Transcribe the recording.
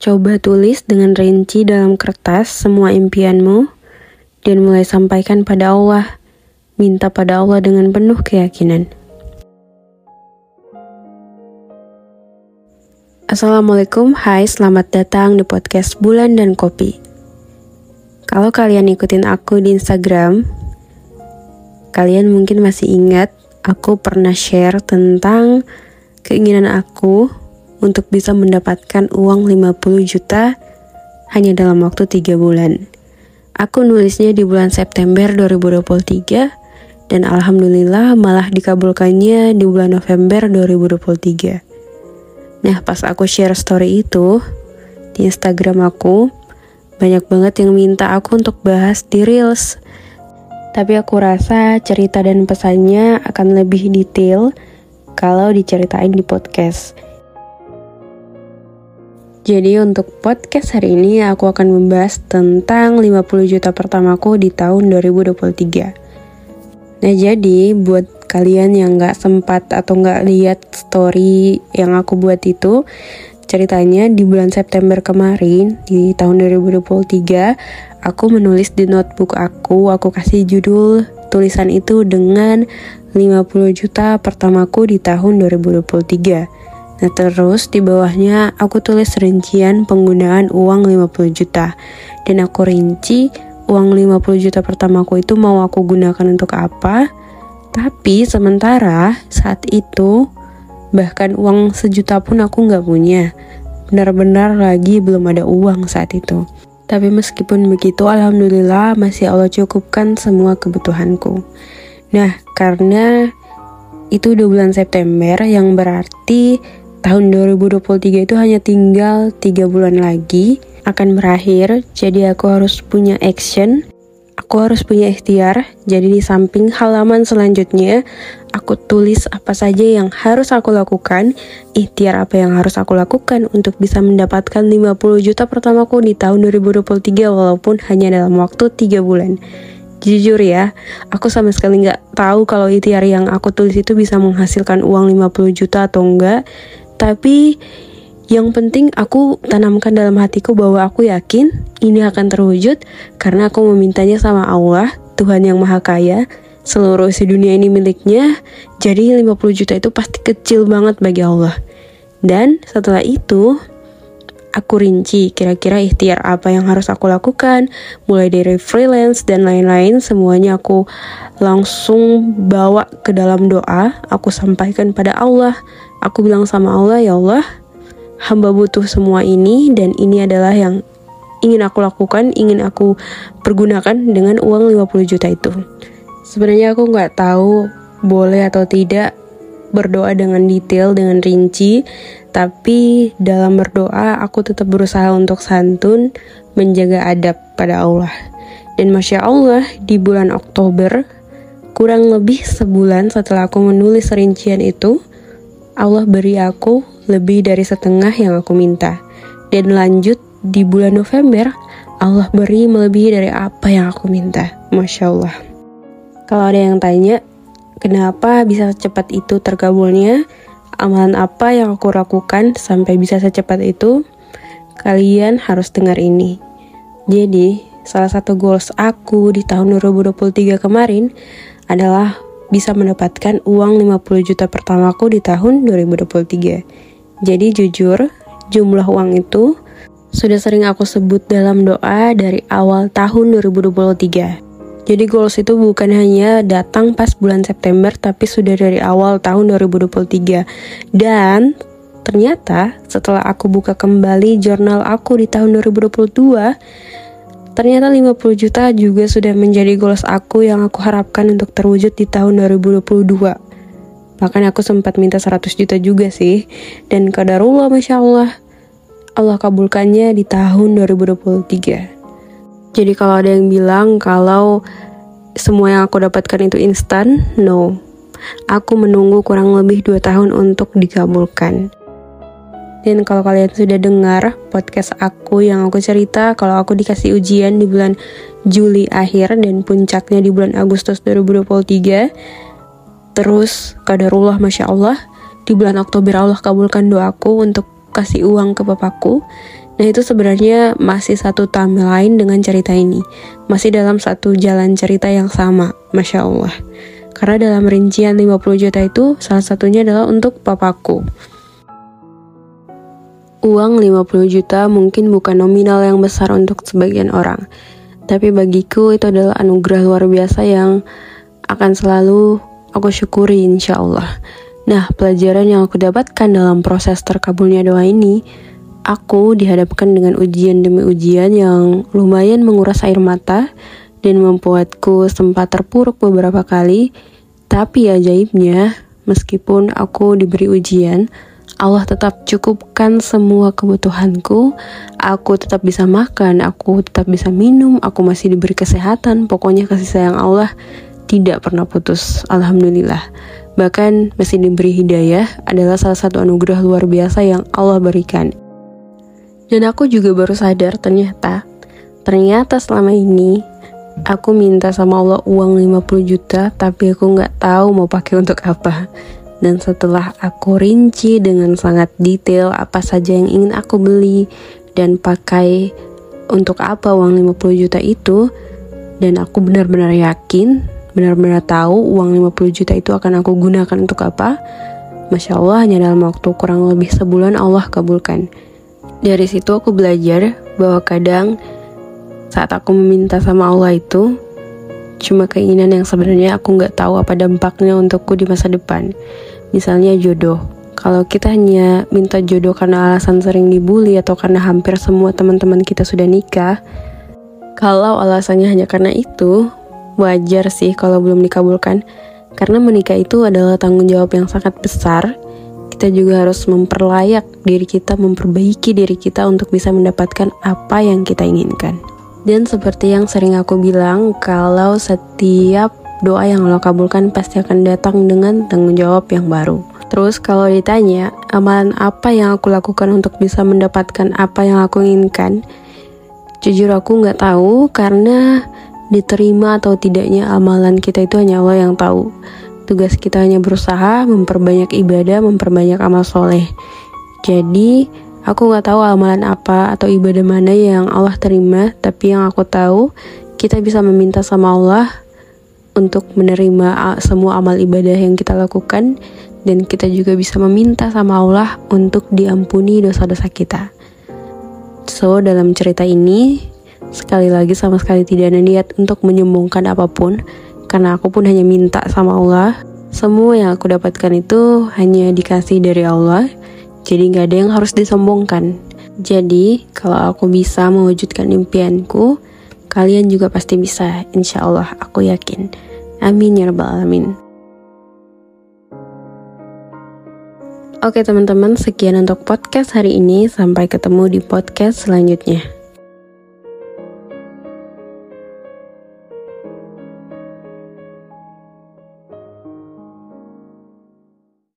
Coba tulis dengan rinci dalam kertas semua impianmu dan mulai sampaikan pada Allah. Minta pada Allah dengan penuh keyakinan. Assalamualaikum, hai selamat datang di podcast Bulan dan Kopi. Kalau kalian ikutin aku di Instagram, kalian mungkin masih ingat aku pernah share tentang keinginan aku untuk bisa mendapatkan uang 50 juta hanya dalam waktu 3 bulan. Aku nulisnya di bulan September 2023 dan alhamdulillah malah dikabulkannya di bulan November 2023. Nah, pas aku share story itu di Instagram aku, banyak banget yang minta aku untuk bahas di Reels. Tapi aku rasa cerita dan pesannya akan lebih detail kalau diceritain di podcast. Jadi untuk podcast hari ini aku akan membahas tentang 50 juta pertamaku di tahun 2023. Nah jadi buat kalian yang gak sempat atau gak lihat story yang aku buat itu, ceritanya di bulan September kemarin di tahun 2023 aku menulis di notebook aku, aku kasih judul tulisan itu dengan 50 juta pertamaku di tahun 2023. Nah terus di bawahnya aku tulis rincian penggunaan uang 50 juta. Dan aku rinci uang 50 juta pertamaku itu mau aku gunakan untuk apa. Tapi sementara saat itu bahkan uang sejuta pun aku nggak punya. Benar-benar lagi belum ada uang saat itu. Tapi meskipun begitu alhamdulillah masih Allah cukupkan semua kebutuhanku. Nah karena itu udah bulan September yang berarti tahun 2023 itu hanya tinggal tiga bulan lagi akan berakhir jadi aku harus punya action. Aku harus punya ikhtiar. Jadi di samping halaman selanjutnya aku tulis apa saja yang harus aku lakukan ikhtiar apa yang harus aku lakukan untuk bisa mendapatkan 50 juta pertamaku di tahun 2023 walaupun hanya dalam waktu tiga bulan. Jujur ya, aku sama sekali nggak tahu kalau ikhtiar yang aku tulis itu bisa menghasilkan uang 50 juta atau enggak. Tapi yang penting aku tanamkan dalam hatiku bahwa aku yakin ini akan terwujud karena aku memintanya sama Allah, Tuhan yang Maha Kaya. Seluruh isi dunia ini miliknya, jadi 50 juta itu pasti kecil banget bagi Allah. Dan setelah itu, aku rinci kira-kira ikhtiar apa yang harus aku lakukan, mulai dari freelance dan lain-lain, semuanya aku langsung bawa ke dalam doa, aku sampaikan pada Allah, Aku bilang sama Allah, ya Allah, hamba butuh semua ini dan ini adalah yang ingin aku lakukan, ingin aku pergunakan dengan uang 50 juta itu. Sebenarnya aku nggak tahu boleh atau tidak berdoa dengan detail, dengan rinci, tapi dalam berdoa aku tetap berusaha untuk santun, menjaga adab pada Allah. Dan Masya Allah, di bulan Oktober, kurang lebih sebulan setelah aku menulis rincian itu, Allah beri aku lebih dari setengah yang aku minta. Dan lanjut di bulan November, Allah beri melebihi dari apa yang aku minta. Masya Allah. Kalau ada yang tanya, kenapa bisa secepat itu terkabulnya? Amalan apa yang aku lakukan sampai bisa secepat itu? Kalian harus dengar ini. Jadi, salah satu goals aku di tahun 2023 kemarin adalah bisa mendapatkan uang 50 juta pertamaku di tahun 2023. Jadi jujur, jumlah uang itu sudah sering aku sebut dalam doa dari awal tahun 2023. Jadi goals itu bukan hanya datang pas bulan September tapi sudah dari awal tahun 2023. Dan ternyata setelah aku buka kembali jurnal aku di tahun 2022, Ternyata 50 juta juga sudah menjadi goals aku yang aku harapkan untuk terwujud di tahun 2022. Bahkan aku sempat minta 100 juta juga sih. Dan kadarullah Masya Allah, Allah kabulkannya di tahun 2023. Jadi kalau ada yang bilang kalau semua yang aku dapatkan itu instan, no. Aku menunggu kurang lebih 2 tahun untuk dikabulkan. Dan kalau kalian sudah dengar podcast aku yang aku cerita kalau aku dikasih ujian di bulan Juli akhir dan puncaknya di bulan Agustus 2023. Terus kadarullah Masya Allah di bulan Oktober Allah kabulkan doaku untuk kasih uang ke papaku. Nah itu sebenarnya masih satu timeline dengan cerita ini. Masih dalam satu jalan cerita yang sama, Masya Allah. Karena dalam rincian 50 juta itu salah satunya adalah untuk papaku. Uang 50 juta mungkin bukan nominal yang besar untuk sebagian orang. Tapi bagiku itu adalah anugerah luar biasa yang akan selalu aku syukuri insya Allah. Nah, pelajaran yang aku dapatkan dalam proses terkabulnya doa ini, aku dihadapkan dengan ujian demi ujian yang lumayan menguras air mata dan membuatku sempat terpuruk beberapa kali. Tapi ajaibnya, meskipun aku diberi ujian, Allah tetap cukupkan semua kebutuhanku. Aku tetap bisa makan, aku tetap bisa minum, aku masih diberi kesehatan. Pokoknya kasih sayang Allah tidak pernah putus. Alhamdulillah. Bahkan masih diberi hidayah adalah salah satu anugerah luar biasa yang Allah berikan. Dan aku juga baru sadar ternyata, ternyata selama ini aku minta sama Allah uang 50 juta tapi aku nggak tahu mau pakai untuk apa. Dan setelah aku rinci dengan sangat detail apa saja yang ingin aku beli dan pakai untuk apa uang 50 juta itu, dan aku benar-benar yakin, benar-benar tahu uang 50 juta itu akan aku gunakan untuk apa, Masya Allah hanya dalam waktu kurang lebih sebulan Allah kabulkan. Dari situ aku belajar bahwa kadang saat aku meminta sama Allah itu, cuma keinginan yang sebenarnya aku nggak tahu apa dampaknya untukku di masa depan. Misalnya jodoh. Kalau kita hanya minta jodoh karena alasan sering dibully atau karena hampir semua teman-teman kita sudah nikah, kalau alasannya hanya karena itu, wajar sih kalau belum dikabulkan. Karena menikah itu adalah tanggung jawab yang sangat besar. Kita juga harus memperlayak diri kita, memperbaiki diri kita untuk bisa mendapatkan apa yang kita inginkan. Dan seperti yang sering aku bilang, kalau setiap doa yang lo kabulkan pasti akan datang dengan tanggung jawab yang baru. Terus kalau ditanya, amalan apa yang aku lakukan untuk bisa mendapatkan apa yang aku inginkan? Jujur aku nggak tahu karena diterima atau tidaknya amalan kita itu hanya Allah yang tahu. Tugas kita hanya berusaha memperbanyak ibadah, memperbanyak amal soleh. Jadi, aku nggak tahu amalan apa atau ibadah mana yang Allah terima, tapi yang aku tahu, kita bisa meminta sama Allah untuk menerima semua amal ibadah yang kita lakukan dan kita juga bisa meminta sama Allah untuk diampuni dosa-dosa kita. So, dalam cerita ini sekali lagi sama sekali tidak ada niat untuk menyombongkan apa pun karena aku pun hanya minta sama Allah. Semua yang aku dapatkan itu hanya dikasih dari Allah. Jadi nggak ada yang harus disombongkan. Jadi, kalau aku bisa mewujudkan impianku, Kalian juga pasti bisa, insya Allah aku yakin. Amin ya rabbal alamin. Oke teman-teman, sekian untuk podcast hari ini. Sampai ketemu di podcast selanjutnya.